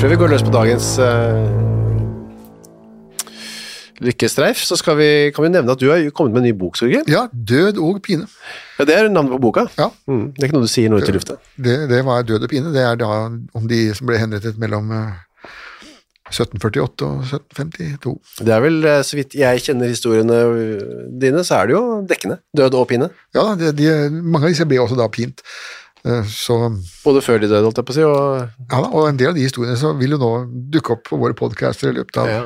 Før vi går løs på dagens uh, lykkestreif, så skal vi, kan vi nevne at du har kommet med en ny bok, Sorgen. Ja, død og pine. Ja, det er navnet på boka. Ja. Mm, det er ikke noe du sier noe ut i lufta. Det, det var død og pine. Det er da om de som ble henrettet mellom uh, 1748 og 1752. Det er vel, eh, så vidt jeg kjenner historiene dine, så er det jo dekkende. Død og pine. Ja, det, de, mange av disse ble også da pint. Eh, Så, Både før de døde, holdt jeg på å si, og ja og en del av de historiene så vil jo nå dukke opp på våre podcaster i løpet av, ja.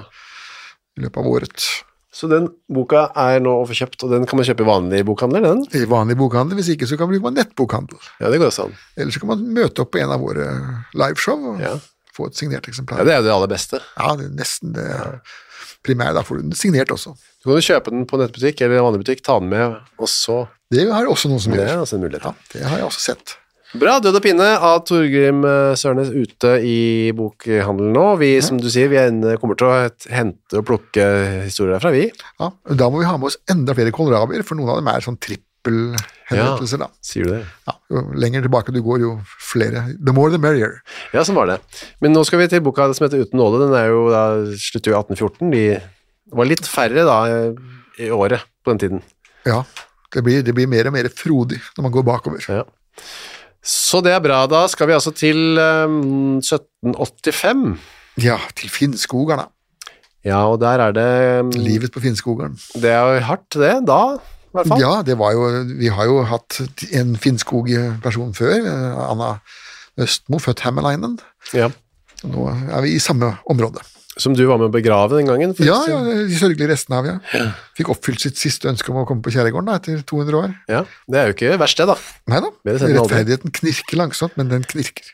i løpet av året. Så den boka er nå å få kjøpt, og den kan man kjøpe i vanlig bokhandler, den? I vanlig bokhandel, hvis ikke så kan man bruke nettbokhandel. Ja, det går også an. Eller så kan man møte opp på en av våre liveshow og Ja. få et signert eksemplar. Ja, det er jo det aller beste. Ja, det er nesten det primære. Da får du den signert også. Du kan jo kjøpe den på nettbutikk eller vanlig butikk, ta den med, og så Det har jeg også noen som Det er gjør. altså en mulighet. Ja, det har jeg også sett. Bra, Død og pinne av Torgrim eh, Sørnes ute i bokhandelen nå. Vi, som du sier, vi er kommer til å hente og plukke historier derfra, vi. Ja, Da må vi ha med oss enda flere kålrabier, for noen av dem er sånn trippelhenrettelser. da. Sier du det? Ja, jo lenger tilbake du går, jo flere. The more the merrier. Ja, sånn var det. Men nå skal vi til boka som heter Uten nåde. Den er jo da slutter jo i 1814. De var litt færre da i året på den tiden. Ja, det blir, det blir mer og mer frodig når man går bakover. Ja. Så det er bra. Da skal vi altså til um, 1785. Ja, til Finnskogarna. Ja, og der er det um, Livet på Finnskogaren. Det er jo hardt, det, da, i hvert fall. Ja, det var jo Vi har jo hatt en Finnskog-person før, Anna Østmo, født Hämäläinen. Ja. Nå er vi i samme område. Som du var med å begrave den gangen. Ja, ja, de sørgelige restene av, ja. Fikk oppfylt sitt siste ønske om å komme på Kjerregården da, etter 200 år. ja. Det er jo ikke verst, det, da. Nei da, rettferdigheten knirker langsomt, men den knirker.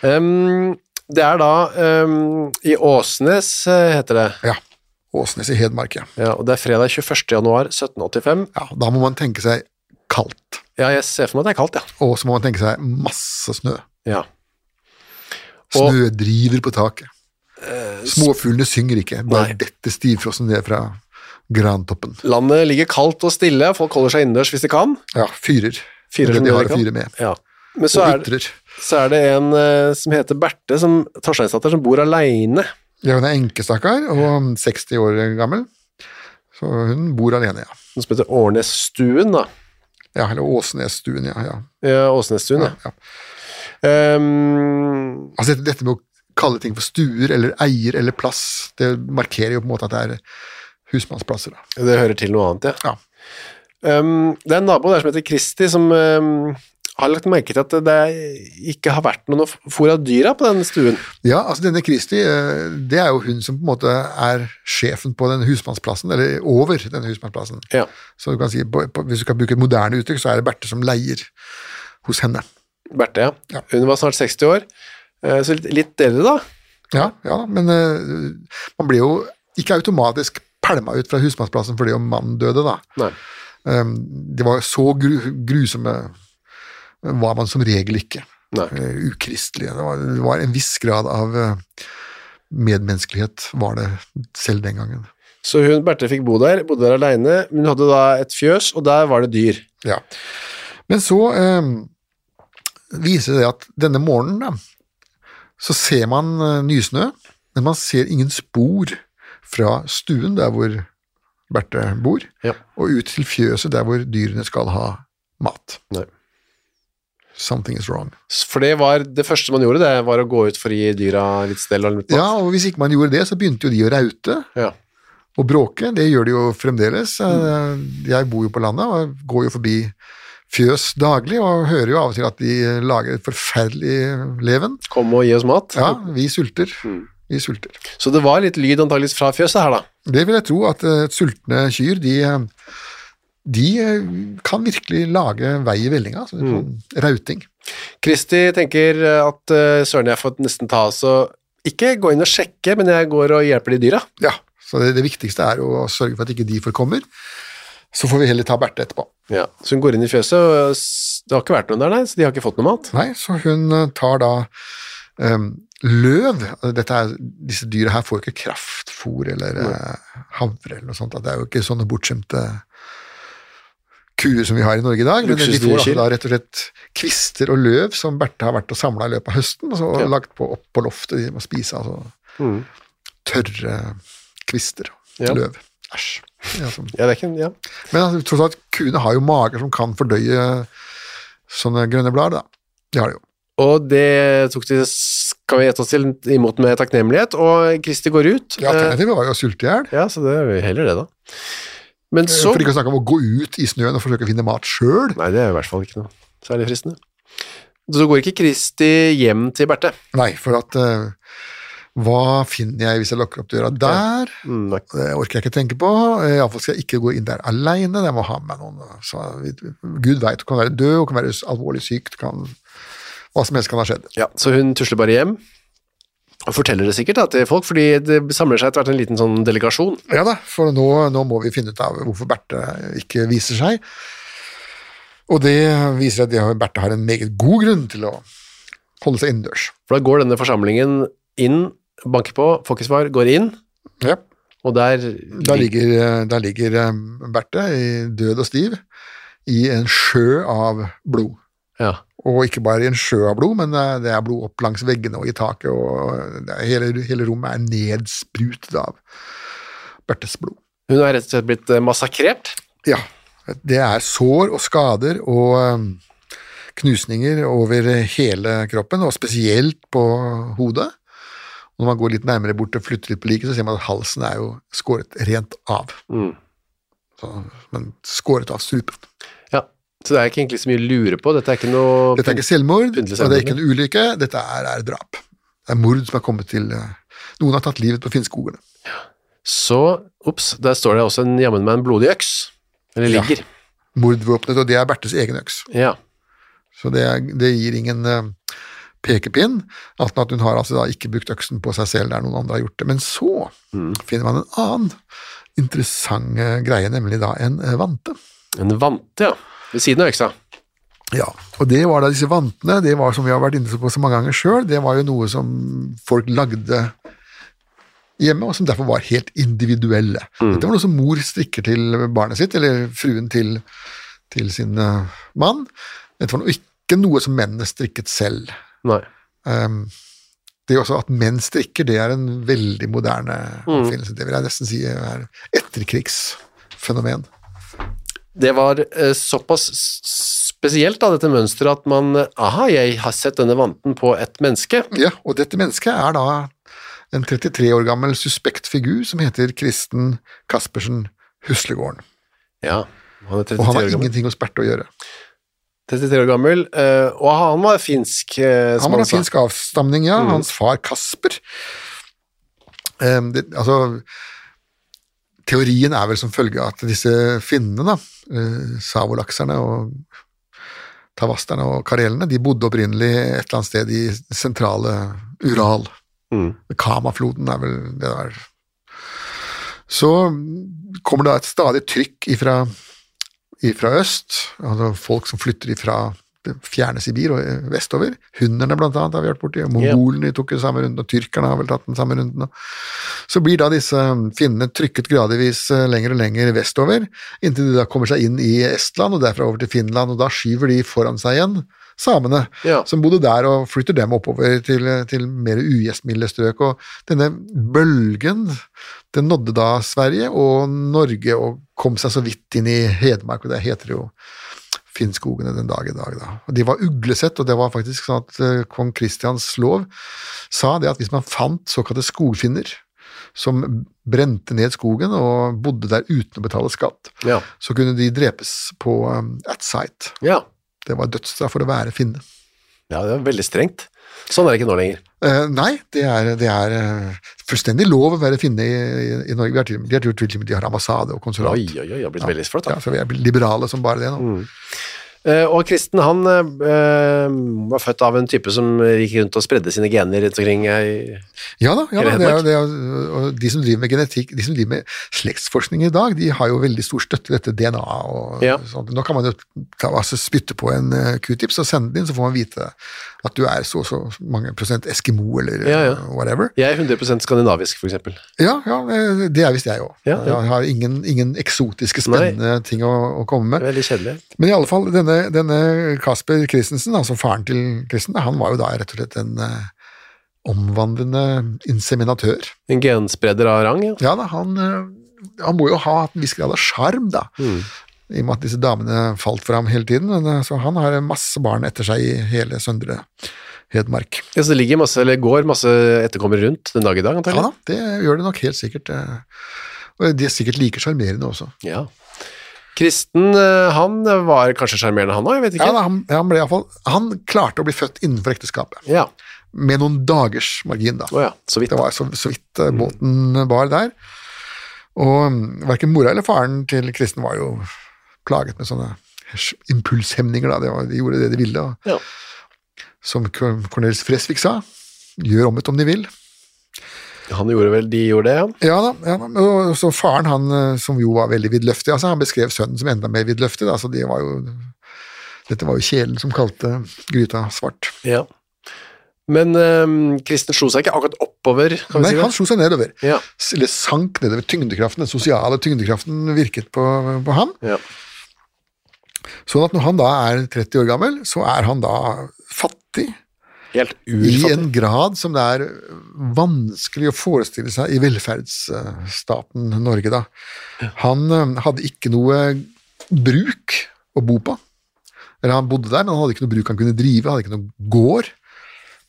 Um, det er da um, i Åsnes, eh, heter det. Ja, Åsnes i Hedmark, ja. Ja, og det er fredag 21. januar 1785. ja. Da må man tenke seg kaldt, Ja, jeg ser for meg at det er kaldt, ja. og så må man tenke seg masse snø. ja. Snødriver på taket. Småfuglene synger ikke, bare Nei. dette stivfrossen ned fra grantoppen. Landet ligger kaldt og stille, folk holder seg innendørs hvis de kan. Ja, fyrer. Fyrer Det de har å fyre med. Ja. Men så Og er, det, så er det en uh, som heter Berthe, som Torsteinsdatter, som bor aleine. Ja, hun er enkestakkar og 60 år gammel, så hun bor alene, ja. Som heter Årnesstuen, da. Ja, eller Åsnesstuen, ja. ja. Ja, Åsnesstuen, ja, ja. ja. Um, Altså dette med å kalle ting for stuer eller eier eller plass, det markerer jo på en måte at det er husmannsplasser. Da. det hører til noe annet, ja. Ja. Um, det er en nabo der som heter Kristi, som um, har lagt merke til at det ikke har vært noe fôr av dyra på den stuen. Ja, altså denne Kristi, eh, det er jo hun som på en måte er sjefen på den husmannsplassen, eller over denne husmannsplassen. Ja. Så du kan si, på, på, hvis du kan bruke et moderne uttrykk, så er det Berthe som leier hos henne. Berthe, ja. Ja. Hun var snart 60 år, så litt, litt eldre, da. Ja, ja men eh, man blir jo ikke automatisk pælma ut fra husmannsplassen fordi om mannen døde, da. Nei. Um, det var så gru, grusomme var man som regel ikke. Nei. Eh, ukristelige. Det var, det var en viss grad av eh, medmenneskelighet var det selv den gangen. Så hun, Berthe fikk bo der, bodde der aleine, men hun hadde da et fjøs, og der var det dyr. Ja. Men så eh, viser det at denne morgenen da, så ser man eh, nysnø, men man ser ingen spor fra stuen der hvor Berthe bor, Ja. og ut til fjøset der hvor dyrene skal ha mat. Nei. Something is wrong. For det var det første man gjorde, det var å gå ut for å gi dyra litt stell og litt mat. Ja, og hvis ikke man gjorde det, så begynte jo de å raute Ja. og bråke. Det gjør de jo fremdeles. Mm. Jeg bor jo på landet og går jo forbi fjøs daglig, og hører jo av og til at de lager et forferdelig leven. Kom og gi oss mat. Ja, vi sulter. Vi sulter. Så det var litt lyd antageligvis fra fjøset her, da. Det vil jeg tro at uh, sultne kyr, de, eh, de eh, kan virkelig lage vei i vellinga. Altså, mm. rauting. Kristi tenker at uh, søren, jeg får nesten ta oss og ikke gå inn og sjekke, men jeg går og hjelper de dyra. Ja, så det, det viktigste er å sørge for at ikke de forkommer. Så får vi heller ta Berthe etterpå. Ja. Så hun går inn i fjøset, og det har ikke vært noen der, nei, så de har ikke fått noe mat. Nei, så hun eh, tar da um, løv. Dette er, disse dyra her får jo ikke kraftfôr eller uh, havre eller noe sånt. Det er jo ikke sånne bortskjemte kuer som vi har i Norge i dag. Men de får altså da rett og slett kvister og løv som Berthe har vært og samla i løpet av høsten, og så Ja. lagt på, opp på loftet. De må spise altså Mm. tørre kvister. Ja. Løv. Æsj. Ja, som- Ja, det er ikke, ja. men altså, tross alt, kuene har jo mager som kan fordøye sånne grønne blader, da. Det har de jo. Og det tok de, skal vi gjette oss til, imot med takknemlighet, og Kristi går ut. Ja, Alternativet var jo å sulte i hjel. Eh, ja, så det er jo heller det, da. Men så For ikke å snakke om å gå ut i snøen og forsøke å finne mat sjøl. Nei, det er i hvert fall ikke noe særlig fristende. Så går ikke Kristi hjem til Berthe. Nei, for at eh, Hva finner jeg hvis jeg lukker opp døra der? Mm. Det orker jeg ikke tenke på. Eh, Iallfall skal jeg ikke gå inn der aleine. Jeg må ha med noen. Så, Gud veit, du kan være død, du kan være alvorlig syk, kan Hva som helst kan ha skjedd. Ja, så hun tusler bare hjem, og forteller det sikkert da, til folk, fordi det samler seg etter hvert en liten sånn delegasjon. Ja da, for nå, nå må vi finne ut av hvorfor Berthe ikke viser seg. Og det viser at Berthe har en meget god grunn til å holde seg innendørs. For da går denne forsamlingen inn, banker på, får ikke svar, går inn, Ja. og der Da ligger, der ligger eh, Berthe død og stiv i en sjø av blod. Ja, Og ikke bare i en sjø av blod, men eh, det er blod opp langs veggene og i taket, og hele, hele rommet er nedsprutet av Berthes blod. hun er rett og slett blitt eh, massakrert. Ja, det er sår og skader og knusninger over hele kroppen, og spesielt på hodet. Og når man går litt nærmere bort og flytter litt på liket, så ser man at halsen er jo skåret rent av. Mm. Så, men skåret av strupen. Ja, så det er ikke egentlig så mye å lure på. Dette er ikke noe... Dette er ikke selvmord, og det er ikke en ulykke, dette er, er drap. Det er mord som er kommet til uh, Noen har tatt livet på Finnskogene. Så, ops, der står det også en jammen med en blodig øks. Eller ligger. Ja. Mordvåpenet, og det er Berthes egen øks. Ja. Så det, det gir ingen eh, pekepinn, at hun har altså ikke brukt øksen på seg selv der noen andre har gjort det. Men så finner man en annen interessant greie, nemlig da en eh, vante. En vante, ja. Ved siden av øksa. Ja, og det var da disse vantene, det var som vi har vært inne på så mange ganger sjøl, det var jo noe som folk lagde hjemme, og som derfor var helt individuelle. Dette var noe som mor strikker til barnet sitt, eller fruen til, til sin eh, mann. Dette var noe, ikke noe som mennene strikket selv. Nei. Um, det er også At menn strikker, det er en veldig moderne oppfinnelse. Det vil jeg nesten si er etterkrigsfenomen. Det var eh, såpass spesielt da, dette mønstret, at man, eh, aha, jeg har sett denne vanten på et menneske. Ja, og dette mennesket er da en 33 år gammel suspekt figur som heter Kristen Caspersen Huslegården. Ja, han er 33 Og han har ingenting hos Berthe å gjøre. 33 år gammel, eh, og han var finsk, eh, som Han var han sa. finsk avstamning, ja. Hans far Kasper. Um, det, altså, teorien er vel som følge at disse finnene, da, uh, savolakserne og tavasterne og karelene, de bodde opprinnelig et eller annet sted i sentrale Ural. Mm. Kamafloden er vel det der. Så kommer det da et stadig trykk ifra, fra øst, altså folk som flytter ifra det fjerne Sibir og vestover. Hunderne blant annet har vi vært borti, mongolene tok den samme runden, og tyrkerne har vel tatt den samme runden. Så blir da disse finnene trykket gradvis eh, lenger og lenger vestover, inntil de da kommer seg inn i Estland, og derfra over til Finland, og da skyver de foran seg igjen samene Ja. som bodde der, og flytter dem oppover til, til mer ugjestmilde strøk. Og denne bølgen, den nådde da Sverige og Norge, og kom seg så vidt inn i Hedmark, og det heter jo Finnskogene den dag i dag. Da. Og De var uglesett, og det var faktisk sånn at eh, kong Kristians lov sa det at hvis man fant såkalte skogfinner, som brente ned skogen og bodde der uten å betale skatt, Ja. så kunne de drepes på um, at sight. ja. Det var dødsstraff for å være finne. Ja, det er veldig strengt. Sånn er det ikke nå lenger. Uh, nei, det er, det er uh, fullstendig lov å være finne i, i, i Norge. Vi har til, de har, til, de har ambassade og konsulat. Oi, oi, oi, det har blitt veldig flott. Ja, så vi er liberale som bare det nå. Eh, og Kristen, han eh, var født av en type som gikk rundt og spredde sine gener rundt omkring. i Ja da, ja da det er, det er, og de som driver med genetikk, de som driver med slektsforskning i dag, de har jo veldig stor støtte i dette DNA og Ja. sånt. Nå kan man jo ta, altså, spytte på en eh, q-tips og sende den inn, så får man vite at du er så og så mange prosent eskimo eller Ja, ja. whatever. Jeg er 100% skandinavisk, eksempel. Ja, ja, eh, det er visst jeg òg. Ja. Jeg har ingen, ingen eksotiske, spennende ting å, å komme med. Veldig kjedelig. Men i alle fall, denne, denne Kasper Christensen, altså faren til Christen, han var jo da rett og slett en eh, omvandrende inseminatør. En genspreder av rang, ja. Ja da, han, eh, han må jo ha hatt en viss grad av sjarm, da. I og med at disse damene falt for ham hele tiden. Men, eh, så han har masse barn etter seg i hele Søndre Hedmark. ja. Så det ligger masse, eller går masse etterkommere rundt den dag i dag, Ja antagelig. da, det gjør det nok helt sikkert. eh, Og de er sikkert like sjarmerende også. Ja. Kristen, eh, han var kanskje sjarmerende, han òg? Jeg vet ikke. Ja, han, han, ble i hvert fall, han klarte å bli født innenfor ekteskapet, Ja. med noen dagers margin. da. Oh, ja, så vidt. Det var så, så vidt eh, båten var der. Og mm, verken mora eller faren til Kristen var jo plaget med sånne impulshemninger. Da. Det var, de gjorde det de ville. Og, Ja. Som Cor- Cornelis Fresvik sa, gjør om et om de vil. Han gjorde vel, de gjorde det, ja. Ja da, ja, da. Og så faren, han eh, som jo var veldig vidløftig, altså, han beskrev sønnen som enda mer vidløftig. Da, så de var jo, dette var jo kjelen som kalte gryta svart. ja. Men eh, Kristen slo seg ikke akkurat oppover, kan vi Nei, si det? han slo seg nedover. Ja. Eller sank nedover. Tyngdekraften, den sosiale tyngdekraften virket på, på ham. Ja. Sånn at når han da er 30 år gammel, så er han da fattig Helt i en grad som det er vanskelig å forestille seg i velferdsstaten Norge, da. Han hadde ikke noe bruk å bo på. Eller han bodde der, men han hadde ikke noe bruk han kunne drive, hadde ikke noe gård.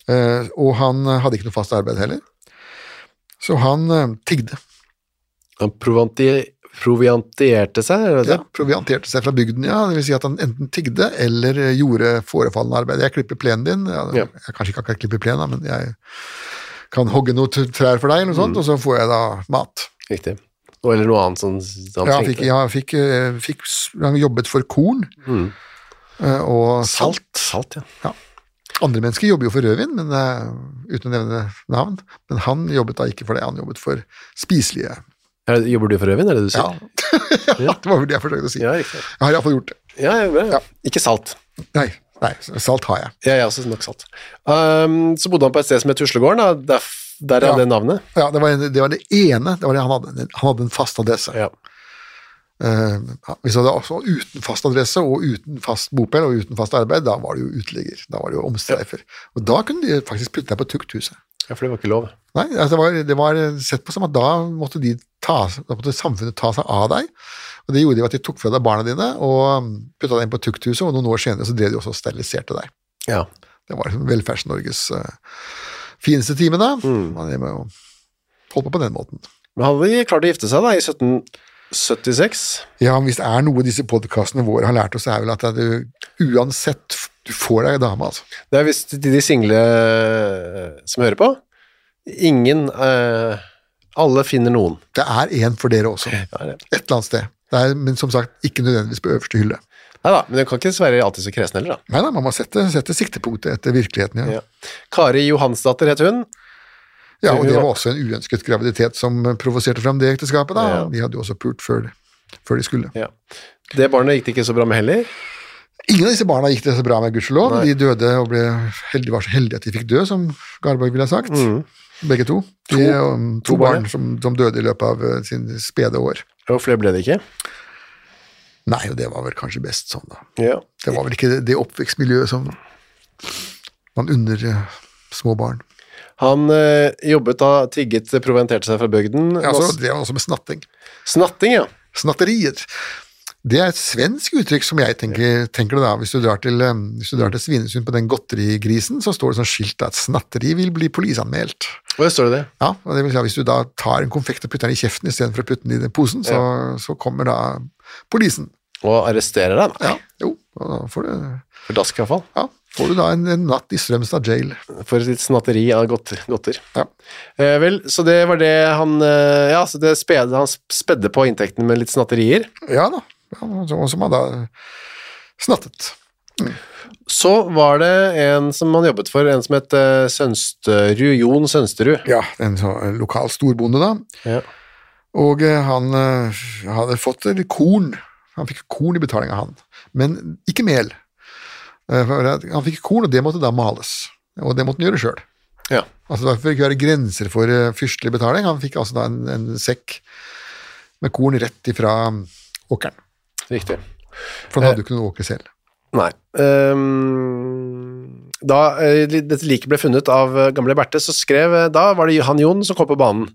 Eh, Og han hadde ikke noe fast arbeid heller. Så han tigde. Han provanti- proviantierte seg, er det? Ja, provianterte seg fra bygden, ja. Det vil si at han enten tigde eller eh, gjorde forefallende arbeid. Jeg klipper plenen din. Ja, Ja. Jeg kanskje ikke akkurat klipper plenen, men jeg kan hogge noen trær for deg, eller noe Mm. og så får jeg da mat. Riktig. Eller noe annet som han Ja, han trengte. ja, fikk, eh, fikk, han jobbet for korn mm. og salt. Salt, ja. Andre mennesker jobber jo for rødvin, men, uh, uten å nevne navn. Men han jobbet da ikke for det, han jobbet for spiselige Er Jobber du for rødvin, er det du sier? Ja, ja. det var vel det jeg forsøkte å si. Ja, Jeg har iallfall gjort det. Ja, ja. Ikke salt. Nei, nei, salt har jeg. Ja, jeg også nok salt. Um, så bodde han på et sted som het Tuslegården, da. Der, der er det navnet. Ja, det var, en, det var det ene. Det var det han, hadde, han hadde en fast adresse. Ja. Uh, ja, hvis han hadde også uten fast adresse og uten fast bopel og uten fast arbeid, da var det jo uteligger. Da var det jo omstreifer. Og da kunne de faktisk putte deg på tukthuset. Ja, for det var ikke lov. Nei, altså det, var, det var sett på som at da måtte, de ta, da måtte samfunnet ta seg av deg. Og det gjorde de ved at de tok fra deg barna dine og putta deg inn på tukthuset, og noen år senere så drev de også og steriliserte deg. Ja. Det var liksom Velferds-Norges uh, fineste time, da. Man med å holde på på den måten. Men hadde de klart å gifte seg da, i 1776. Ja, hvis det er noe disse podkastene våre har lært oss, er vel at du uansett du får deg dame, altså. Det er visst til de single eh, som hører på. Ingen eh, Alle finner noen. Det er en for dere også, Ja, et eller annet sted. Det er, men som sagt, ikke nødvendigvis på øverste hylle. Nei da, men den kan ikke være alltid så kresen heller, da. Nei da, man må sette, sette siktepunktet etter virkeligheten, ja. Ja. Kari Johansdatter het hun. Ja, og det var også en uønsket graviditet som provoserte fram det ekteskapet, da. Ja. De hadde jo også pult før, før de skulle. Ja. Det barnet gikk det ikke så bra med heller. Ingen av disse barna gikk det så bra med, gudskjelov. De døde og heldige, var så heldige at de fikk dø, som Garborg ville ha sagt. Begge to. De, To- um, to, to barn, som, som døde i løpet av uh, sin spede år. Og flere ble det ikke. Nei, og det var vel kanskje best sånn, da. Ja. Det var vel ikke det, det oppvekstmiljøet som man unner uh, små barn. Han uh, jobbet da, tigget, proventerte seg fra bygden. Ja, altså, det var også med snatting. Snatting, ja. Snatterier. Det er et svensk uttrykk som jeg tenker, tenker det da. Hvis du drar til, um, hvis du drar til Svinesund på den godterigrisen, så står det sånn skilt at snatteri vil bli politianmeldt. Og står det det? Ja, og det vil si at Hvis du da tar en konfekt og putter den i kjeften istedenfor å putte den i den posen, så, så kommer da polisen. Og arresterer deg, da. Ja, jo, da får du, For dask iallfall. ja, får du da en, en natt i Strømstad jail. For sitt snatteri av godter. godter. Ja. Eh, vel, så det var det han eh, Ja, så det spedde, han spedde på inntekten med litt snatterier. Ja da, ja, og som han da snattet. Så var det en som han jobbet for, en som het eh, Sønsterud, Jon Sønsterud. Ja, en så, lokal storbonde da. Ja. Og eh, han hadde fått korn. Han fikk korn i betaling av han, men ikke mel. Han fikk korn, og det måtte da males. Og det måtte han gjøre sjøl. Ja. Altså, fikk ikke være grenser for fyrstelig betaling. Han fikk altså da en, en sekk med korn rett ifra åkeren. Riktig. For han hadde jo ikke noen åker selv. Nei. Um, da eh, dette liket ble funnet av eh, gamle Berthe, så skrev eh, Da var det han Jon som kom på banen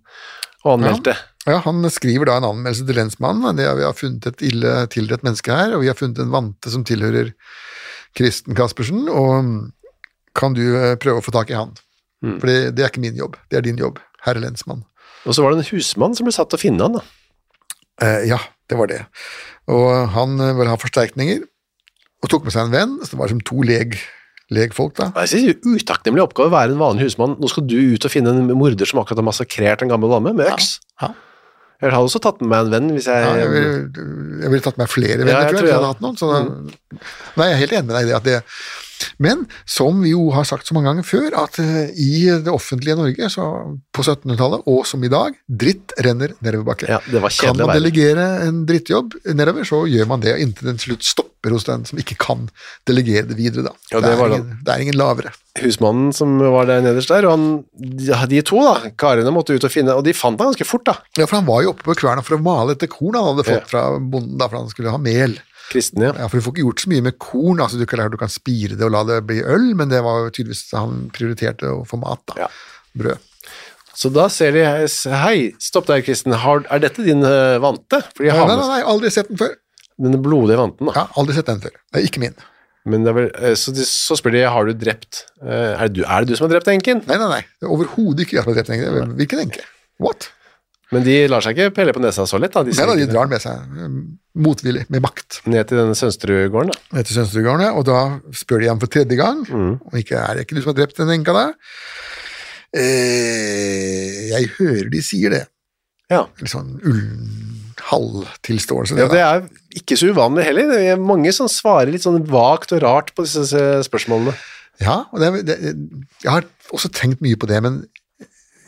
og anmeldte. Ja, Han skriver da en anmeldelse til lensmannen. Det er, vi har funnet et ille tilrett menneske her, og vi har funnet en vante som tilhører Kristen Caspersen, og mm, kan du eh, prøve å få tak i han? For det, det er ikke min jobb, det er din jobb, herre lensmann. Og så var det en husmann som ble satt til å finne han. da. Eh, ja, det var det. Og han eh, ville ha forsterkninger, og tok med seg en venn, så det var som to leg, legfolk da. Jeg synes det er en utakknemlig oppgave å være en vanlig husmann. Nå skal du ut og finne en morder som akkurat har massakrert en gammel dame med øks. Ja. Jeg hadde også tatt med meg en venn hvis jeg, Ja, jeg ville jeg ville tatt med meg flere venner, Ja, jeg tror jeg, tror jeg jeg hadde hatt noen. Så mm. Nei, jeg er helt enig med deg i det. At det men som vi jo har sagt så mange ganger før, at eh, i det offentlige Norge så på 1700-tallet, og som i dag, dritt renner nedoverbakke. Ja, det var kan man delegere en drittjobb nedover, så gjør man det inntil den slutt stopper hos den som ikke kan delegere det videre. Da. Ja, det det, er ingen, det er ingen lavere. husmannen som var der nederst der, og han, de to da, karene måtte ut og finne, og de fant han ganske fort da. Ja, for Han var jo oppe på kverna for å male etter korn han hadde fått Ja. fra bonden, da, for han skulle ha mel. Kristen, ja. Ja, for du får ikke gjort så mye med korn. altså Du kan, du kan spire det og la det bli øl, men det var jo tydeligvis han prioriterte å få mat. da. Ja. Brød. Så da ser de, hei, stopp der Kristen, har, er dette din uh, vante? Nei, har nei, nei, nei, aldri sett den før. Den blodige vanten da. Ja, Aldri sett den før. Det er ikke min. Men vel, eh, så, de, så spør de, har du drept, eh, er det du, er det du som har drept enken? Nei, nei, nei. Det er Overhodet ikke jeg som har drept enken. Hvilken enke? What? Men de lar seg ikke pelle på nesa så lett da, de, Nei, da, de drar den med seg motvillig, med makt, ned til denne Sønsterudgården da. Ned til Sønsterudgården, og da spør de ham for tredje gang, Mm. og ikke er det ikke du som har drept den enka da? Eh, jeg hører de sier det. Ja. Litt sånn ullen halvtilståelse. ja, det det er ikke så uvanlig heller. Det er mange som svarer litt sånn vagt og rart på disse spørsmålene. Ja, og det, det, jeg har også tenkt mye på det, men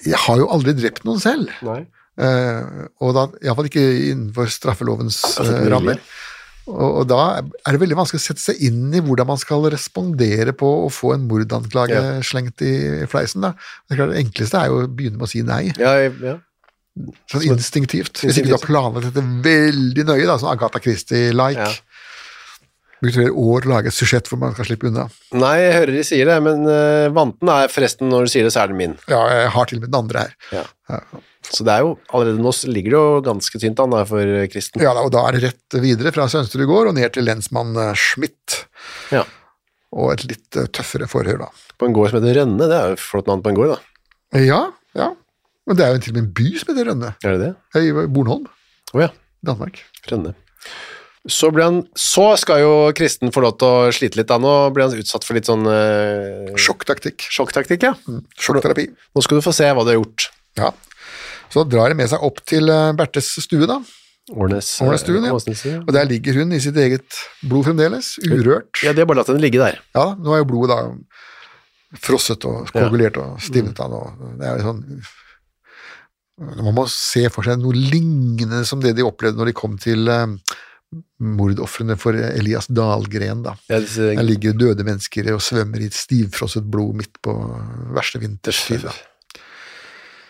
jeg har jo aldri drept noen selv. Nei. Eh, og da, iallfall ikke innenfor straffelovens uh, rammer. Og, og da er det veldig vanskelig å sette seg inn i hvordan man skal respondere på å få en mordanklage Ja. slengt i fleisen. Da. Det, klart, det enkleste er jo å begynne med å si nei, Ja, ja. sånn instinktivt. Hvis ikke du har planlagt dette veldig nøye, da, sånn Agatha Christie-like. Ja. Brukt flere år å lage et sujett hvor man skal slippe unna. Nei, jeg hører de sier det, men uh, vanten er forresten, når du sier det, så er den min. Ja, jeg har til og med den andre her. Ja. Ja. Så det er jo, allerede nå ligger det jo ganske tynt an for Kristen. Ja, og da er det rett videre fra Sønsterud gård og ned til lensmann eh, Schmidt. Ja. Og et litt eh, tøffere forhør, da. På en gård som heter Rønne, det er jo et flott navn på en gård da. Ja, ja. Men det er jo til og med en by som heter Rønne. Er det det? I Bornholm, Åja, Danmark. Rønne. Så, han, så skal jo Kristen få lov til å slite litt da. Nå ble han utsatt for litt sånn eh, Sjokktaktikk. sjokktaktikk, ja. Sjokkterapi. Nå skal du få se hva du har gjort. Ja. Så drar de med seg opp til eh, Bertes stue, da. Årnes, Årnesstuen, ja. Åsnes, ja. Og der ligger hun i sitt eget blod fremdeles, urørt. Ja, de har bare latt henne ligge der. Ja, nå er jo blodet da frosset og koagulert og stivnet av. Det er jo sånn Man må se for seg noe lignende som det de opplevde når de kom til eh, mordofrene for Elias Dahlgren, da. Ja, disse, Der ligger døde mennesker og svømmer i stivfrosset blod midt på verste vinterstid. da.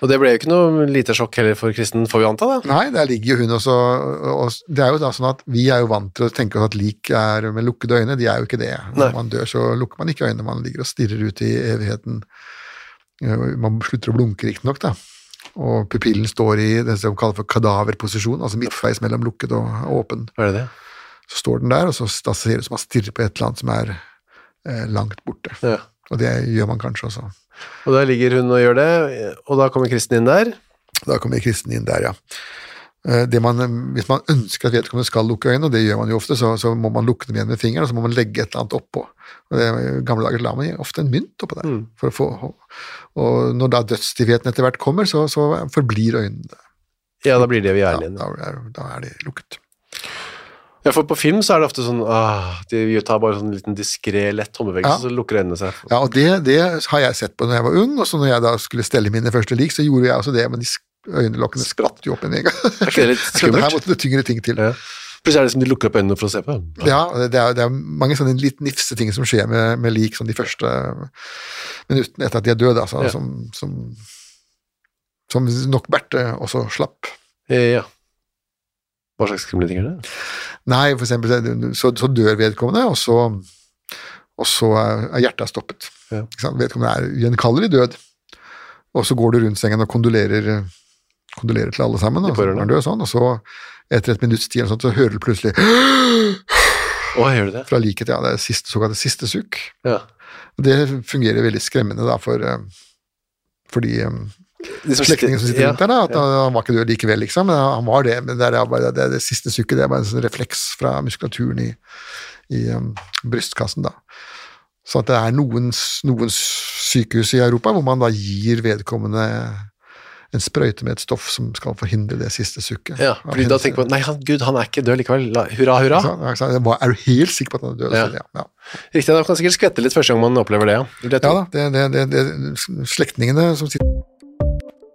Og det ble jo ikke noe lite sjokk heller for Kristen, får vi anta, da. Nei, der ligger jo hun også og Det er jo da sånn at vi er jo vant til å tenke oss at lik er med lukkede øyne, de er jo ikke det. Nei. Når man dør, så lukker man ikke øynene, man ligger og stirrer ut i evigheten. Eh, Man slutter å blunke, riktignok, da. Og pupillen står i det som kalles for kadaverposisjon, altså midtveis mellom lukket og åpen. Er det det? Så står den der, og så da ser det ut som man stirrer på et eller annet som er eh, langt borte. Ja. Og det gjør man kanskje også. Og der ligger hun og gjør det, og da kommer Kristen inn der. Da kommer kristen inn der, ja. Eh, Det man, hvis man ønsker at vedkommende skal lukke øynene, og det gjør man jo ofte, så, så må man lukke dem igjen med fingeren, og så må man legge et eller annet oppå. Og det, gamle dager la man ofte en mynt oppå der. Mm. For å få, og når da dødsstivheten etter hvert kommer, så, så forblir øynene Ja, da blir det ved ja, hjernen da, igjen. er, da er de lukket. Ja, for på film så er det ofte sånn ah, De tar bare sånn liten diskré, lett håndbevegelse, Ja. så lukker øynene seg. Ja, og det, det har jeg sett på når jeg var ung, og så når jeg da skulle stelle mine første lik, så gjorde jeg også det, men de øyelokkene spratt jo opp en gang. Er ikke det litt skummelt? her måtte det tyngre ting til. Ja. Plutselig er det som de lukker opp øynene for å se på. Ja, det er, det er mange sånne litt nifse ting som skjer med, med lik sånn de første minuttene etter at de er døde, altså, Ja. som, som, som nok Berthe også slapp. Ja, Ja. Hva slags kriminalitet er det? Nei, for eksempel så, så dør vedkommende, og så, og så er hjertet stoppet. Ja. Vedkommende er ugjenkallelig død, og så går du rundt sengen og kondolerer, kondolerer til alle sammen, og så er død sånn, og så etter et minutts tid så hører du plutselig Å, gjør du det? fra liket, ja, det er siste, såkalte siste sukk. Ja. Det fungerer veldig skremmende da, for, eh, for de som slektningene som sitter rundt der. da, at han, han var ikke død likevel, liksom, men han var det. Men det, bare, det, det siste sukket det er bare en sånn refleks fra muskulaturen i, i um, brystkassen. da. Så at det er noen, noen sykehus i Europa hvor man da gir vedkommende en sprøyte med et stoff som skal forhindre det siste sukket. Ja, fordi da tenker man Nei, han, gud, han er ikke død likevel. La, hurra, hurra. Så, ja, hva- Er du helt sikker på at han er død? Ja. Ja, ja. Riktig, da kan sikkert skvette litt første gang man opplever det. Ja, jeg ja da, det, det, det, det, slektningene som sitter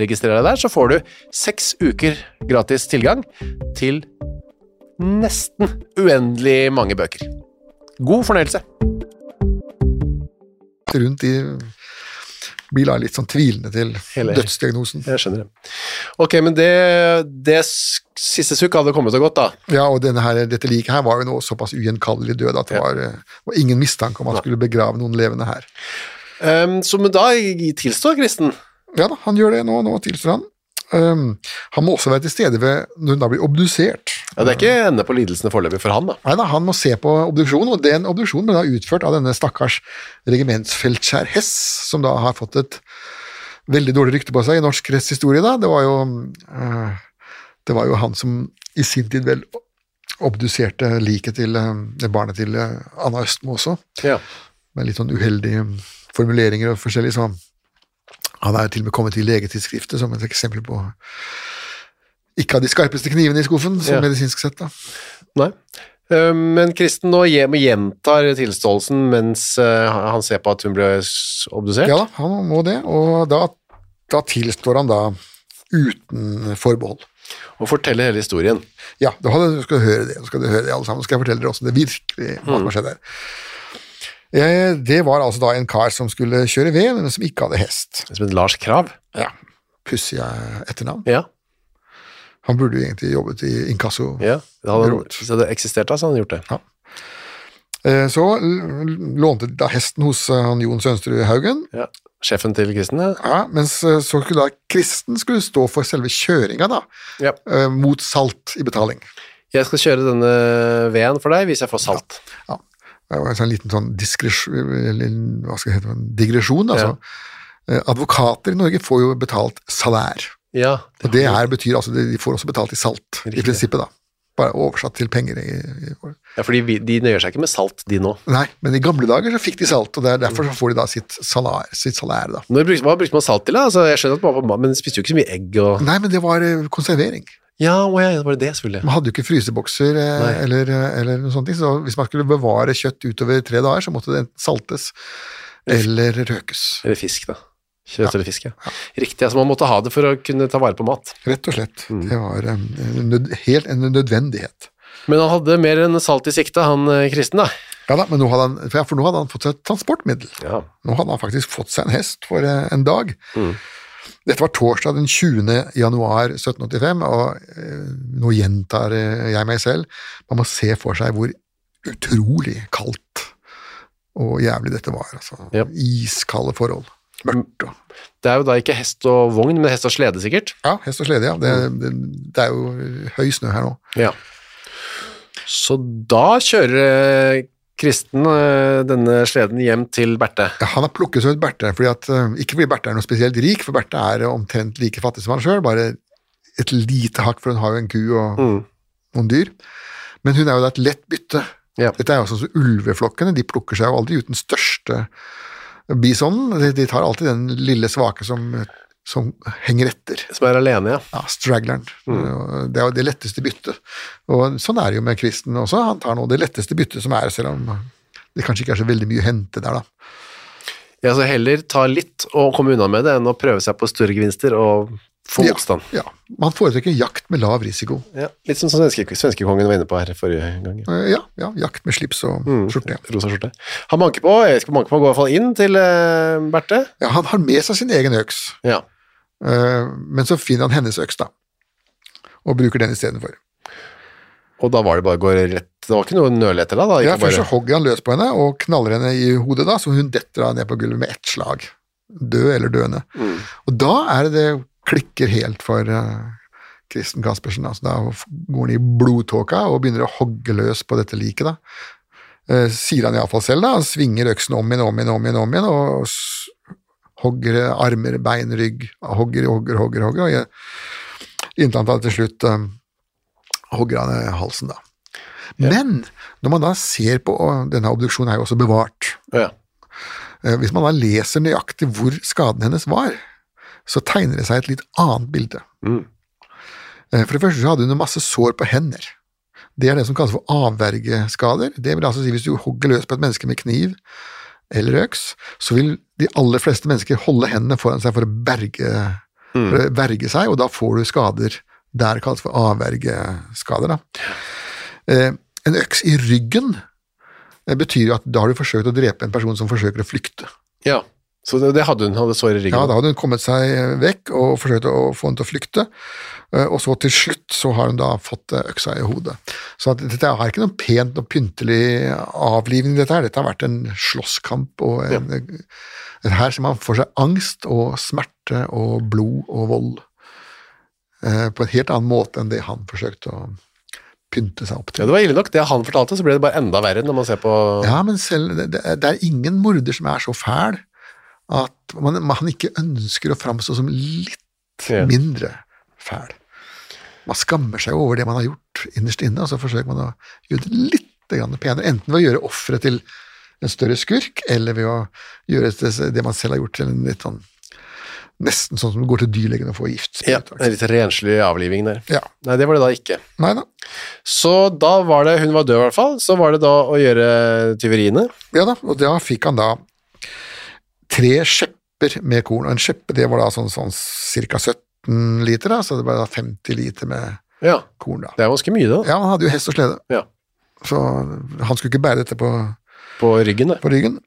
Registrer deg der, så får du seks uker gratis tilgang til nesten uendelig mange bøker. God fornøyelse. Rundt i blir da litt sånn tvilende til Hele- dødsdiagnosen. Jeg skjønner det. Ok, men det, det siste sukk hadde kommet og gått, da. Ja, og her, dette liket her var jo nå såpass ugjenkallelig død at det Ja. var, var ingen mistanke om at man skulle begrave noen levende her. Um, så men da tilstår Kristen. Ja da, han gjør det nå, nå tilstår han. Um, han må også være til stede ved når hun da blir obdusert. Ja, det er ikke ende på lidelsene foreløpig for han, da. Nei da, han må se på obduksjonen, og den obduksjonen ble da utført av denne stakkars regimentsfeltskjær Hess, som da har fått et veldig dårlig rykte på seg i norsk rettshistorie. da. Det var jo, uh, det var jo han som i sin tid vel obduserte liket til eh, barnet til eh, Anna Østmo også, Ja. med litt sånn uheldige formuleringer og forskjellig, så han er til og med kommet i legetidsskriftet som et eksempel på ikke av de skarpeste knivene i skuffen, som Ja. medisinsk sett. da. Nei. Um, men Kristen nå gjentar tilståelsen mens uh, han ser på at hun ble obdusert. Ja han må det, og da, da tilstår han da uten forbehold. Og forteller hele historien. Ja, da skal du skal høre det, nå skal du høre det alle sammen. Skal jeg fortelle dere også det virkelig hva som har skjedd her. Eh, Det var altså da en kar som skulle kjøre ved, men som ikke hadde hest. Som het Lars Krav. Ja, Pussig eh, etternavn. Ja. Han burde jo egentlig jobbet i inkasso. ja. Det hadde, hvis det hadde eksistert da, så hadde han gjort det. Ja. Så lånte da hesten hos eh, han Jon Sønsterud Haugen, Ja. Sjefen til Kristen, ja. ja, mens eh, så skulle da Kristen skulle stå for selve kjøringa, da, ja. eh, mot salt i betaling. Jeg skal kjøre denne veden for deg hvis jeg får salt. Ja. Det var en sånn liten sånn hete, digresjon. Altså. Ja. Advokater i Norge får jo betalt salær. Ja. Og det her betyr altså de får også betalt i salt, i prinsippet. da. Bare oversatt til penger. I, i, ja for de nøyer seg ikke med salt, de nå. nei, men i gamle dager så fikk de salt, og det er derfor så får de da sitt salær. Sitt salær da. Når hva brukte man salt til, da? Altså, jeg skjønner at man men spiste jo ikke så mye egg og Nei, men det var eh, konservering. Ja, ja, det var det selvfølgelig. Man hadde jo ikke frysebokser eh, eller, noen eller noe sånt, så hvis man skulle bevare kjøtt utover tre dager, så måtte det enten saltes eller røkes. Eller fisk, da. Kjøtt eller fisk, ja. Riktig, altså man måtte ha det for å kunne ta vare på mat. Rett og slett. Mm. Det var eh, en nød, helt en nødvendighet. Men han hadde mer enn salt i sikte, han eh, kristen, da. Ja da, men nå hadde han, for nå hadde han fått seg et transportmiddel. Ja. Nå hadde han faktisk fått seg en hest for eh, en dag. Mm. Dette var torsdag den 20. januar 1785, og eh, nå gjentar eh, jeg meg selv. Man må se for seg hvor utrolig kaldt og jævlig dette var. Altså. Ja. Iskalde forhold. Mørkt og Det er jo da ikke hest og vogn, men hest og slede, sikkert. Ja, hest og slede, ja. Det, det, det er jo høy snø her nå. Ja. Så da kjører Kristen eh, denne sleden hjem til Berthe. Ja, han har plukket seg ut Berthe, fordi at, eh, ikke fordi Berthe er noe spesielt rik, for Berthe er omtrent like fattig som han sjøl, bare et lite hakk, for hun har jo en ku og Mm. noen dyr. Men hun er jo da et lett bytte. Ja. Dette er jo sånn som ulveflokkene, de plukker seg jo aldri ut den største bisonen, de, de tar alltid den lille svake som, som henger etter. Som er alene, ja. Ja, straggleren. Det er jo det letteste byttet. Og sånn er det jo med Kristen også, han tar nå det letteste byttet som er, selv om det kanskje ikke er så veldig mye å hente der, da. ja. Så heller ta litt og komme unna med det, enn å prøve seg på større gevinster og få Ja, motstand. Ja, Man foretrekker jakt med lav risiko. Ja. Litt som svenske, svenskekongen var inne på her forrige gang. ja. Eh, Ja, ja jakt med slips og Mm. skjorte. Rosa skjorte. Han banker på, jeg skal banke på, gå i hvert fall inn til uh, Berthe. Ja, han har med seg sin egen øks, Ja. Eh, men så finner han hennes øks, da, og bruker den istedenfor. Og da var det bare å gå rett Det var ikke noe nøle etter da? da Ja, først så hogger han løs på henne og knaller henne i hodet, da, så hun detter da ned på gulvet med ett slag. Død eller døende. Mm. Og da er det det klikker helt for eh, Kristen Caspersen. Altså, da går han i blodtåka og begynner å hogge løs på dette liket. da. Eh, sier han iallfall selv, da. Han svinger øksen om igjen, om igjen, om igjen, om igjen og hogger armer, bein, rygg. Hogger, hogger, hogger, hogger. og jeg- Inntil han til slutt um, hogger han i halsen, da. Men når man da ser på og Denne obduksjonen er jo også bevart. ja. Eh, Hvis man da leser nøyaktig hvor skaden hennes var, så tegner det seg et litt annet bilde. Mm. Eh, For det første så hadde hun masse sår på hender. Det er det som kalles for avvergeskader. Det vil altså si hvis du hogger løs på et menneske med kniv, eller øks, så vil de aller fleste mennesker holde hendene foran seg for å berge, for å verge seg, og da får du skader. Det er kalt for avvergeskader. Da. Eh, en øks i ryggen eh, betyr jo at da har du forsøkt å drepe en person som forsøker å flykte. Ja, så det, hadde hun, hadde sår i ryggen. Ja, da hadde hun kommet seg eh, vekk og forsøkt å få henne til å flykte, eh, og så til slutt så har hun da fått eh, øksa i hodet. Så dette har ikke noe pent og pyntelig avlivning, dette her. Dette har vært en slåsskamp, og en, her ser man for seg angst og smerte og blod og vold eh, på en helt annen måte enn det han forsøkte å pynte seg opp til. Ja, det var ille nok. Det han fortalte, så ble det bare enda verre når man ser på Ja, men selv, det det er ingen morder som er så fæl at man, man ikke ønsker å framstå som litt Ja. mindre fæl. Man skammer seg over det man har gjort innerst inne, og så forsøker man å gjøre det litt penere. Enten ved å gjøre offeret til en større skurk, eller ved å gjøre det, det man selv har gjort til en litt sånn Nesten sånn som du går til dyrlegen og får gift. ja, en litt renslig avliving der. Ja. Nei, det var det da ikke. Nei da. Så da var det, hun var død i hvert fall, så var det da å gjøre tyveriene. Ja da, og da fikk han da tre skjepper med korn, og en skjeppe det var da sånn, sånn ca. 17 liter, da, så det var da 50 liter med Ja, korn da. det er ganske mye da, Ja, han hadde jo hest og slede, Ja. så han skulle ikke bære dette på, på ryggen det. på ryggen.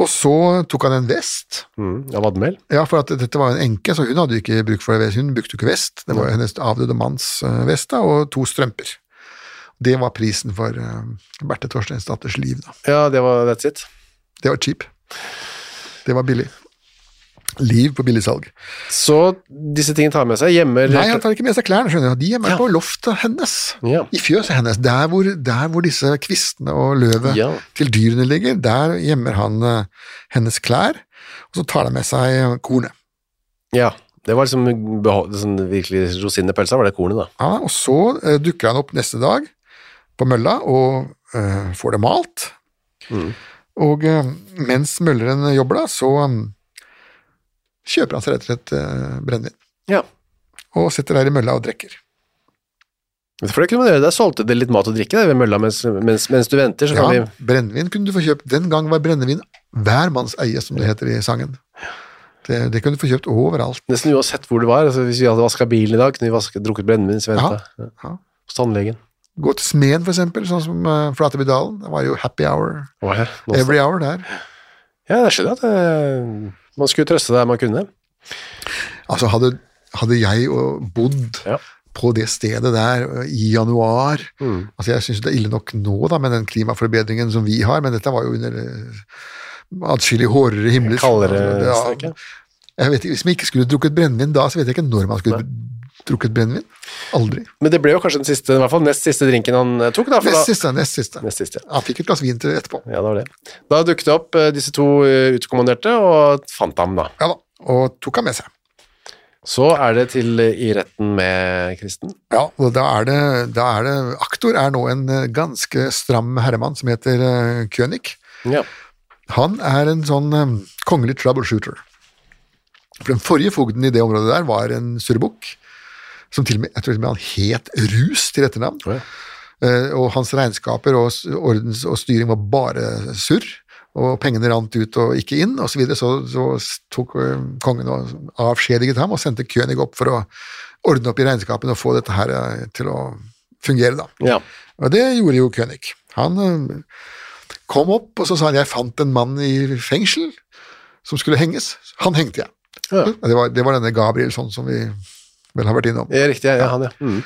Og så tok han en vest, Mm, av vadmel. ja, for at dette var en enke, så hun hadde ikke bruk for det, hun brukte jo ikke vest, det var hennes avdøde manns eh, vest da, og to strømper. Det var prisen for uh, Berthe Torsteinsdatters liv da. Ja, det var that's it. Det var cheap. Det var billig. Liv på billigsalg. Så disse tingene tar med seg hjemme. Nei, han tar ikke med seg klærne, skjønner du. De gjemmer Ja. på loftet hennes. Ja. I fjøset hennes. Der hvor, der hvor disse kvistene og løvet Ja. til dyrene ligger, der gjemmer han uh, hennes klær, og så tar han med seg eh, kornet. Ja, det var liksom sånn virkelig rosinen i pølsa, var det kornet da. Ja, og så uh, dukker han opp neste dag på mølla og uh, får det malt. Mm. Og eh, mens mølleren jobber da, så eh, kjøper han seg rett og slett eh, brennevin. Ja. Og sitter der i mølla og drikker. For det kunne man gjøre, der solgte det litt mat og drikke der ved mølla mens, mens, mens du venter, så Ja, vi... brennevin kunne du få kjøpt. Den gang var brennevin hver manns eie, som det heter i sangen. Det, det kunne du få kjøpt overalt. Nesten uansett hvor du var, altså hvis vi hadde vasket bilen i dag, kunne vi vasket, drukket brennevin. Ja. Ja. Hos tannlegen. Gå til smeden, for eksempel, sånn som uh, Flatebydalen. Det var jo happy hour Oh, ja. Every hour der. Ja, jeg skjønner at det, man skulle trøste der man kunne. Altså, hadde, hadde jeg bodd Ja. på det stedet der uh, i januar Mm. Altså, jeg syns det er ille nok nå, da, med den klimaforbedringen som vi har, men dette var jo under atskillig hårdere himler. Kaldere strek, ja. jeg vet ikke, Hvis man ikke skulle drukket brennevin da, så vet jeg ikke når man skulle drukket brennevin. Aldri. Men det ble jo kanskje den siste, i hvert fall nest siste drinken han eh, tok da. Nest siste, nest siste. nest siste. Han fikk et glass vin til etterpå. Ja, det var det. Da dukket det opp eh, disse to eh, utkommanderte og fant ham da. Ja da, og tok ham med seg. Så er det til i retten med Kristen. Ja, og da er det, da er det Aktor er nå en ganske stram herremann som heter König. Ja. Han er en sånn kongelig troubleshooter. For den forrige fogden i det området der var en surrebukk, som til og med, jeg tror til og med han het Rus til etternavn. Ja. Eh, og hans regnskaper og ordens og styring var bare surr, og pengene rant ut og ikke inn, osv. så videre. Så, så tok eh, kongen og avskjediget ham og sendte König opp for å ordne opp i regnskapene og få dette her eh, til å fungere, da. ja. Og det gjorde jo König. Han kom opp, og så sa han jeg fant en mann i fengsel som skulle henges. Han hengte jeg. Ja. Det, var, det var denne Gabrielsson som vi vel har vært innom. Ja, riktig, ja, han, ja. Mm.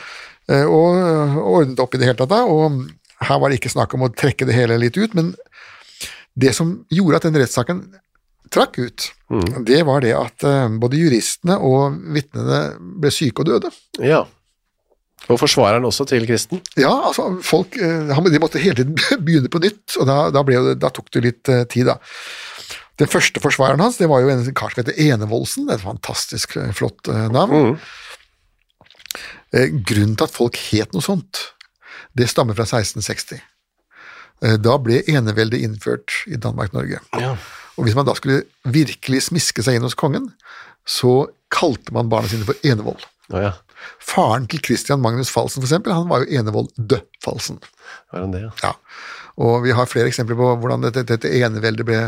Eh, Og, og ordnet opp i det hele tatt. da, Og her var det ikke snakk om å trekke det hele litt ut, men det som gjorde at den rettssaken trakk ut, det var det at eh, både juristene og vitnene ble syke og døde. ja. Og forsvareren også til Kristen. Ja, altså, folk eh, De måtte hele tiden begynne på nytt, og da, da, det, da tok det litt eh, tid, da. Den første forsvareren hans det var jo en kar som heter Enevoldsen. Et fantastisk eh, flott eh, navn. Eh, Grunnen til at folk het noe sånt, det stammer fra 1660. Eh, Da ble eneveldet innført i Danmark-Norge. Ja. Og hvis man da skulle virkelig smiske seg inn hos kongen, så kalte man barna sine for Enevold. Oh, ja. Faren til Christian Magnus Falsen, for eksempel, han var jo Enevold de Falsen. Var han det, ja. Ja. Og vi har flere eksempler på hvordan dette, dette eneveldet ble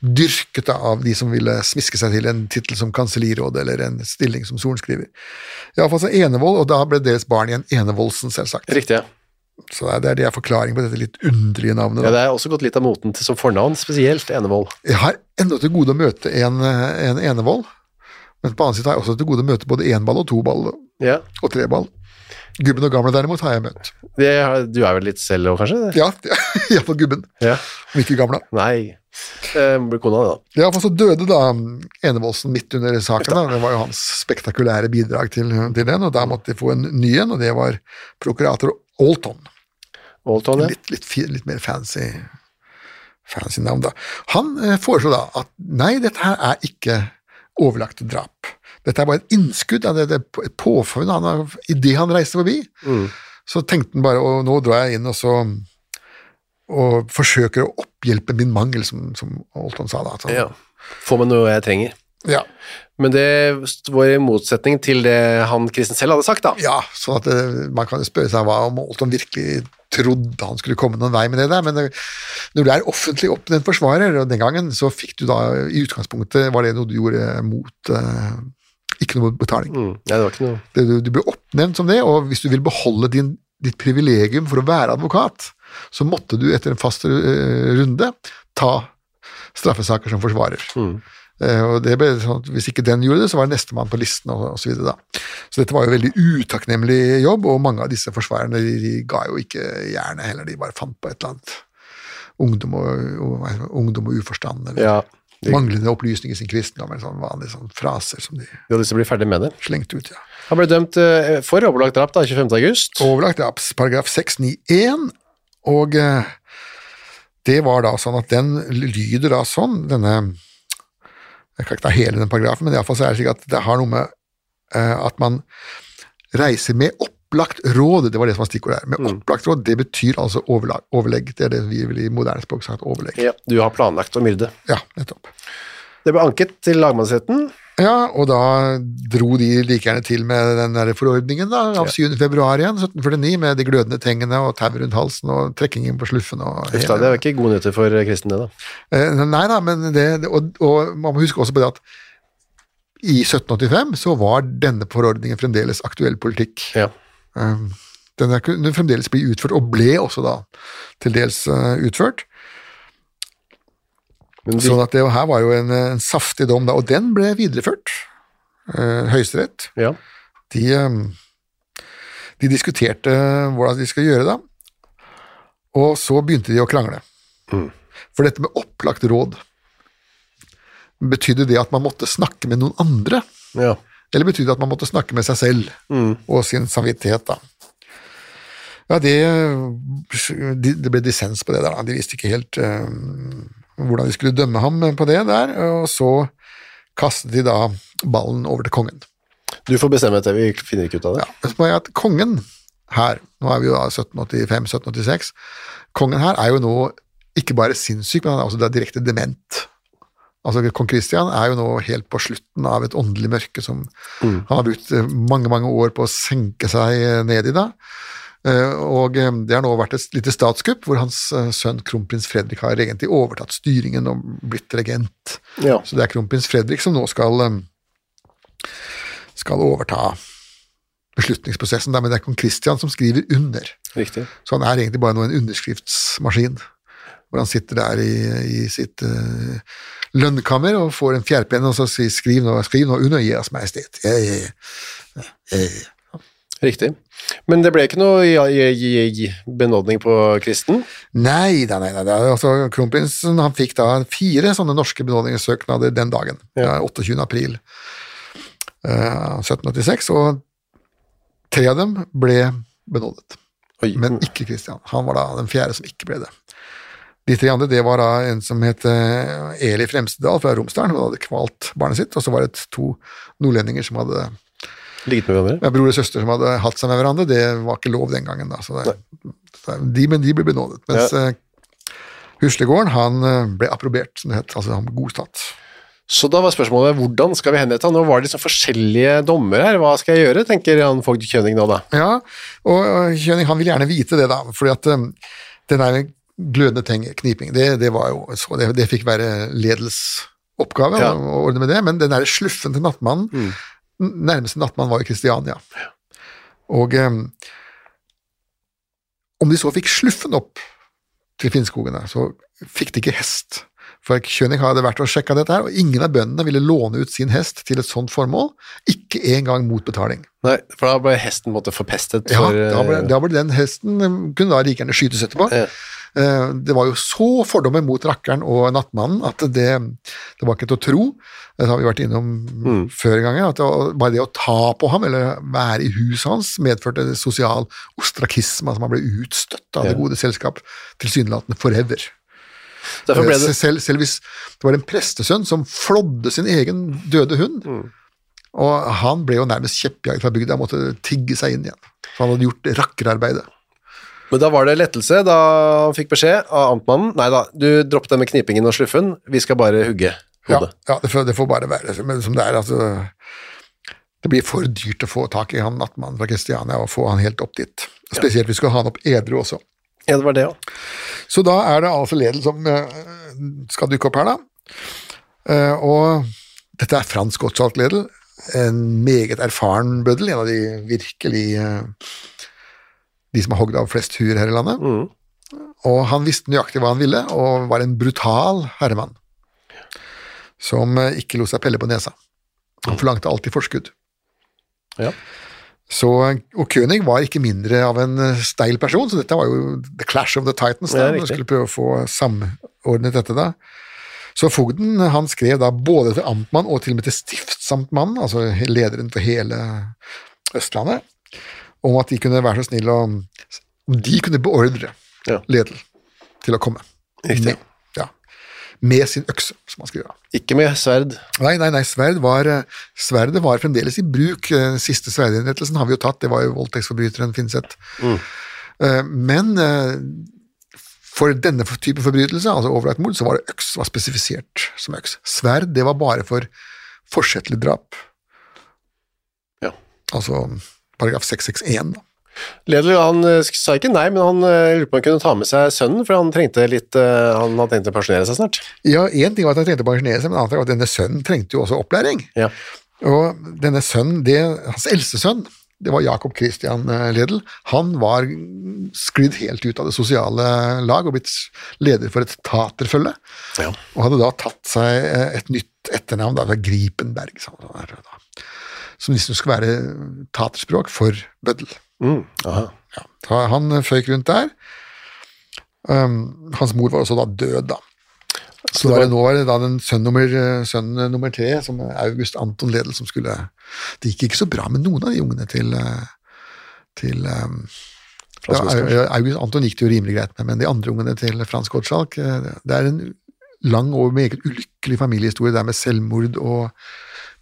dyrket av de som ville smiske seg til en tittel som kanselliråd eller en stilling som sorenskriver. Iallfall så enevold, og da ble deres barn igjen Enevoldsen, selvsagt. Riktig, ja. Så det er, det er forklaring på dette litt underlige navnet. ja. Da. Det er også gått litt av moten til som fornavn, spesielt Enevold. Jeg har ennå til gode å møte en, en enevold, men på annen side har jeg også til gode å møte både enball og toball Ja. og treball. Gubben og gamle derimot har jeg møtt. Det, du er vel litt selv òg, kanskje? Ja, iallfall gubben, Ja. om ikke gamle. Nei. Eh, blir kona da. da. for så døde da Enevoldsen midt under saken. da, Det var jo hans spektakulære bidrag til, til den, og da måtte de få en ny en, og det var prokurator Alton. Alton, ja. Litt, litt, litt mer fancy, fancy navn, da. Han eh, foreslo da at nei, dette her er ikke overlagte drap. Dette er bare et innskudd det, er et påfunn han idet han reiste forbi. Så tenkte han bare og nå drar jeg inn og så og forsøker å opphjelpe min mangel, som, som Alton sa da. Så, ja. Få meg noe jeg trenger. ja. Men det står i motsetning til det han Kristen selv hadde sagt, da. Ja, sånn at det, man kan jo spørre seg hva om Alton virkelig trodde han skulle komme noen vei med det der, men det, når du er offentlig oppnevnt forsvarer, og den gangen så fikk du da i utgangspunktet, var det noe du gjorde mot eh, ikke noe betaling. Mm. Nei, det var ikke noe Det, du, du ble oppnevnt som det, og hvis du vil beholde din, ditt privilegium for å være advokat, så måtte du etter en fast eh, runde ta straffesaker som forsvarer. Eh, og det ble sånn at Hvis ikke den gjorde det, så var det nestemann på listen og, og så videre. da. Så dette var jo veldig utakknemlig jobb, og mange av disse forsvarerne de, de ga jo ikke jernet heller, de bare fant på et eller annet. Ungdom og, og, ungdom og uforstand, eller Ja. De, manglende opplysning i sin kristendom, eller sånn vanlige sånn fraser som de de hadde lyst til å bli ferdig med det. slengte ut. ja. Han ble dømt eh, for overlagt drap da, 25. august. Overlagt drap, paragraf 691, og eh, det var da sånn at den lyder da sånn, denne Jeg kan ikke ta hele den paragrafen, men iallfall så er det slik at det har noe med eh, at man reiser med opplagt råd, det var det som var stikkordet her. Med opplagt råd, det betyr altså overlag, overlegg. Det er det vi vil i moderne språk sagt overlegg. Ja, du har planlagt å myrde. Ja, nettopp. Det ble anket til lagmannsretten. Ja, og da dro de like gjerne til med den der forordningen da, av 7. februar igjen, 1749, med de glødende tengene og tau rundt halsen og trekkingen på sluffen. og Uff da, det jo ikke gode nyheter for kristne, da. Eh, Nei da, men det, og, og man må huske også på det at i 1785 så var denne forordningen fremdeles aktuell politikk. Ja. Um, Den er- kunne fremdeles bli utført, og ble også da til dels eh, utført. Men Sånn at det her var jo en, en saftig dom, da, og den ble videreført. Eh, Høyesterett. ja. De, eh, de diskuterte hvordan de skal gjøre det, og så begynte de å krangle. For dette med opplagt råd, betydde det at man måtte snakke med noen andre? ja. Eller betydde det at man måtte snakke med seg selv og sin samvittighet, da? Ja, det, det ble dissens på det der, da. De visste ikke helt eh, hvordan de skulle dømme ham på det der, og så kastet de da ballen over til kongen. Du får bestemme dette, vi finner ikke ut av det. Ja, så må jeg at kongen her, nå er vi jo da 1785-1786, kongen her er jo nå ikke bare sinnssyk, men han er også da direkte dement. Altså, Kong Kristian er jo nå helt på slutten av et åndelig mørke som han har brukt mange, mange år på å senke seg ned i. da. Eh, Og eh, det har nå vært et lite statskupp hvor hans eh, sønn kronprins Fredrik har egentlig overtatt styringen og blitt regent. Ja. Så det er kronprins Fredrik som nå skal, skal overta beslutningsprosessen, der, men det er kong Kristian som skriver under. Riktig. Så han er egentlig bare nå en underskriftsmaskin, hvor han sitter der i, i sitt uh, lønnkammer og får en fjærpenn og så sier 'skriv nå, skriv nå under Jeas Majestet'. Yeah, yeah, ja. Riktig. Men det ble ikke noe ja, ja, ja, ja, benådning på Kristen? Nei da, nei da. Altså, Kronprinsen han fikk da fire sånne norske benådningssøknader den dagen. Ja. Ja. 28. april uh, 1786, og tre av dem ble benådet. Oi. Men ikke Kristian. Han var da den fjerde som ikke ble det. De tre andre det var da en som het eh, Eli Fremstedal fra Romsdalen, hun hadde kvalt barnet sitt, og så var det to nordlendinger som hadde Ligget med hverandre? ja, bror og søster som hadde hatt seg med hverandre. Det var ikke lov den gangen. da, så det, så de, Men de ble benådet. Mens Ja. eh, Huslegården han eh, ble approbert, som det het. Altså han ble godtatt. Så da var spørsmålet hvordan skal vi henrette han? Nå var det liksom forskjellige dommer her, hva skal jeg gjøre, tenker han Fogd Kjøning nå da. Ja, og og Kjøning han vil gjerne vite det, da, fordi at eh, den er, glødende ting, kniping, det, det var jo så, det, det fikk være ledels oppgave Ja. å ordne med det, men den der sluffen til nattmannen, n- nærmeste nattmann var jo Kristiania. Og eh, om de så fikk sluffen opp til Finnskogene, så fikk de ikke hest. For Kjønig hadde vært og sjekka dette, her, og ingen av bøndene ville låne ut sin hest til et sånt formål, ikke engang mot betaling. Nei, for da ble hesten måte forpestet Ja, da ble, eh, da ble den hesten eh, kunne da like gjerne skytes etterpå. Ja. Eh, Det var jo så fordommer mot rakkeren og nattmannen at det, det var ikke til å tro. Det har vi vært innom Mm. før i gangen. at det var, bare det å ta på ham eller være i huset hans medførte sosial ostrakisme, altså man ble utstøtt av det gode selskap, tilsynelatende forever. Eh, det selv, selv hvis det var en prestesønn som flådde sin egen døde hund, Mm. og han ble jo nærmest kjeppjaget fra bygda, måtte tigge seg inn igjen. For han hadde gjort rakkerarbeidet. Men da var det lettelse da han fikk beskjed av amtmannen. Nei da, du dropp det med knipingen og sluffen, vi skal bare hugge hodet. ja det, får, det får bare være men som det er. altså Det blir for dyrt å få tak i han nattmannen fra Kristiania og få han helt opp dit. Spesielt hvis vi skal ha han opp edru også. Ja, det var det, ja. Så da er det altså Ledel som eh, skal dukke opp her, da. Eh, og dette er Frans Gottschalk Ledel, en meget erfaren bøddel, en av de virkelig eh, De som har hogd av flest huer her i landet. Og han visste nøyaktig hva han ville, og var en brutal herremann. Som eh, ikke lot seg pelle på nesa. Han forlangte alltid forskudd. Ja. Så, og König var ikke mindre av en eh, steil person, så dette var jo the clash of the titans. Da. Skulle prøve å få samordnet dette da. Så fogden han skrev da både til amtmann og til og med til stiftsamtmannen, altså lederen for hele Østlandet, om at de kunne være så snille og om de kunne beordre Ja. Ledel til å komme. Riktig. Med, ja, med sin økse, som han skriver. Ikke med sverd. Nei, nei, nei, sverd var, eh, sverdet var fremdeles i bruk. Den Siste sverdinnrettelsen har vi jo tatt, det var jo voldtektsforbryteren Finseth. Mm. Men eh, for denne type forbrytelse, altså overlagt mord, så var det øks var spesifisert som øks. Sverd, det var bare for forsettlig drap. Ja. Altså paragraf 661, da. Ledel han eh, sa ikke nei, men han eh, lurte på om han kunne ta med seg sønnen, for han trengte litt eh, Han hadde tenkt å pensjonere seg snart. Ja, én ting var at han trengte å pensjonere seg, men ting var at denne sønnen trengte jo også opplæring. Ja. Og denne sønnen, det, hans eldste sønn, det var Jakob Christian Ledel. Han var sklidd helt ut av det sosiale lag og blitt leder for et taterfølge. Ja. Og hadde da tatt seg et nytt etternavn, da, var Gripenberg, som, som liksom skulle være taterspråk for bøddel. Mm. Ja, han føyk rundt der. Um, hans mor var også da død, da. Så var nå var det da den sønn nummer, sønn nummer tre, som er August Anton Ledel, som skulle Det gikk ikke så bra med noen av de ungene til, eh, til um, ja, August Anton gikk det jo rimelig greit med, men de andre ungene til Frans Gottschalk eh, Det er en lang og meget ulykkelig familiehistorie der med selvmord og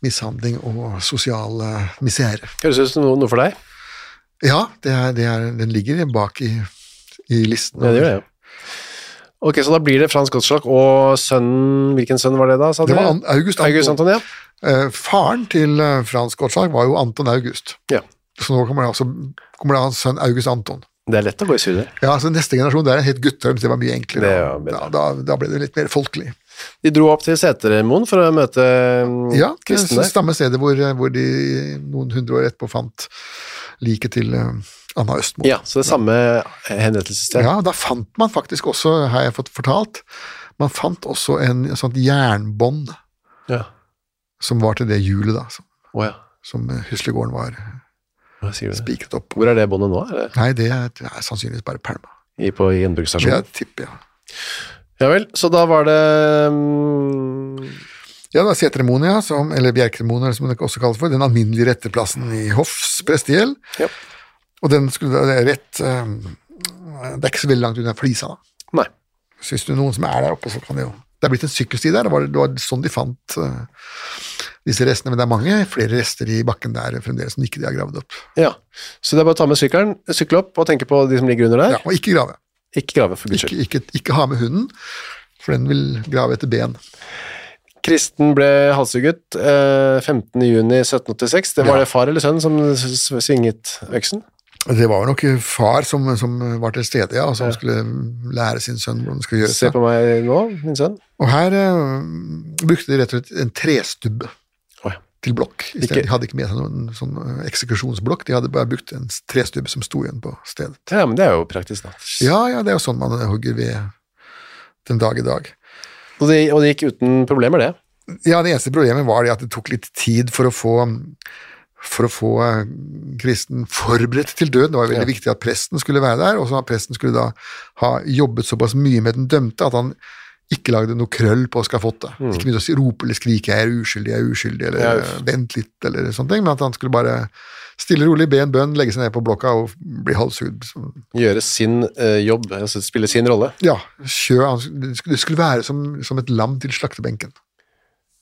mishandling og sosial eh, misere. Høres ut som noe, for deg? Ja, det er, det er, den ligger bak i, i listen. Ja, det gjør det. Ok, så da blir det Frans Gottschalk og sønnen Hvilken sønn var det, da? sa Det var August Anton. August Anton, ja. Eh, faren til eh, Frans Gottschalk var jo Anton August. ja. Så nå kommer det, altså, kommer det hans sønn August Anton. Det er lett å gå i surr der. Ja, så Neste generasjon det er en helt guttorm, så det var mye enklere. Det var da, da, da ble det litt mer folkelig. De dro opp til Setermoen for å møte mm, Ja, det kristne der. samme stedet hvor, hvor de noen hundre år etterpå fant liket til eh, Anna Østmo. Ja, så det er samme henrettelsessted. Ja, da fant man faktisk også, har jeg fått fortalt, man fant også en et sånt jernbånd Ja. som var til det hjulet, da, som, oh, ja. som eh, Huslegården var det? spikret opp. Hvor er det båndet nå? Eller? Nei, det er, det er sannsynligvis bare pælma. i, på Det gjenbruksstasjonen? er tipp, ja. Ja vel, så da var det um... Ja, det var Setermoen, som, eller Bjerkremonia som det også kalles for, den alminnelige retteplassen i Hoffs prestegjeld. Ja. Og den skulle er rett um, Det er ikke så veldig langt unna Flisa, da. Nei. Hvis du noen som er der oppe, så kan det jo Det er blitt en sykkelsti der, det var, det var sånn de fant uh, disse restene, men det er mange flere rester i bakken der fremdeles som ikke de har gravd opp. Ja, så det er bare å ta med sykkelen, sykle opp og tenke på de som ligger under der. Ja, og ikke grave. Ikke grave, for guds skyld. ikke, ikke ha med hunden, for den vil grave etter ben. Kristen ble halshugget eh, 15. juni 1786. Det var Ja. det far eller sønn som svinget øksen? Det var nok far som, som var til stede, ja, og som skulle lære sin sønn hvordan han skulle gjøre det. Se på meg nå, min sønn. Og her eh, brukte de rett og slett en trestubbe ja. Til blokk. Ikke- De hadde ikke med seg noen sånn eh, eksekusjonsblokk, de hadde bare brukt en trestubbe som sto igjen på stedet. Ja, men det er jo praktisk, da. Ja, ja, det er jo sånn man hugger ved den dag i dag. Og det, og det gikk uten problemer, det. Ja, det eneste problemet var det at det tok litt tid for å få for å få eh, kristen forberedt til døden. Det var veldig viktig at presten skulle være der, og så at presten skulle da ha jobbet såpass mye med den dømte at han ikke lagde noe krøll på skafottet. Ikke begynte å rope eller skrike 'jeg er uskyldig, jeg er uskyldig', eller Ja, 'vent litt', eller sånne ting, men at han skulle bare stille rolig be en bønn, legge seg ned på blokka og bli halshugd. Gjøre sin eh, jobb, altså spille sin rolle. Ja, Kjø, han, det skulle- være som, som et lam til slaktebenken.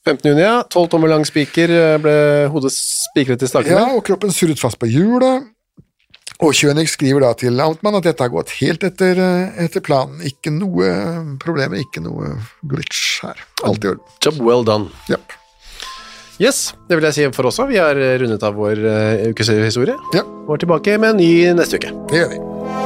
15. juni, ja. 12 tommer lang spiker eh, ble hodet spikret i stakene. Ja, og kroppen surret fast på hjulet. Og Kjønig skriver da til Amtmann at dette har gått helt etter, eh, etter planen. Ikke noe problemer, ikke noe glitch her. Alt i orden. Job well done. Yep. Yes, det vil jeg si for oss også. Vi har eh, rundet av vår uh, ukeshistorie. Yep. Og er tilbake med en ny neste uke. det gjør vi.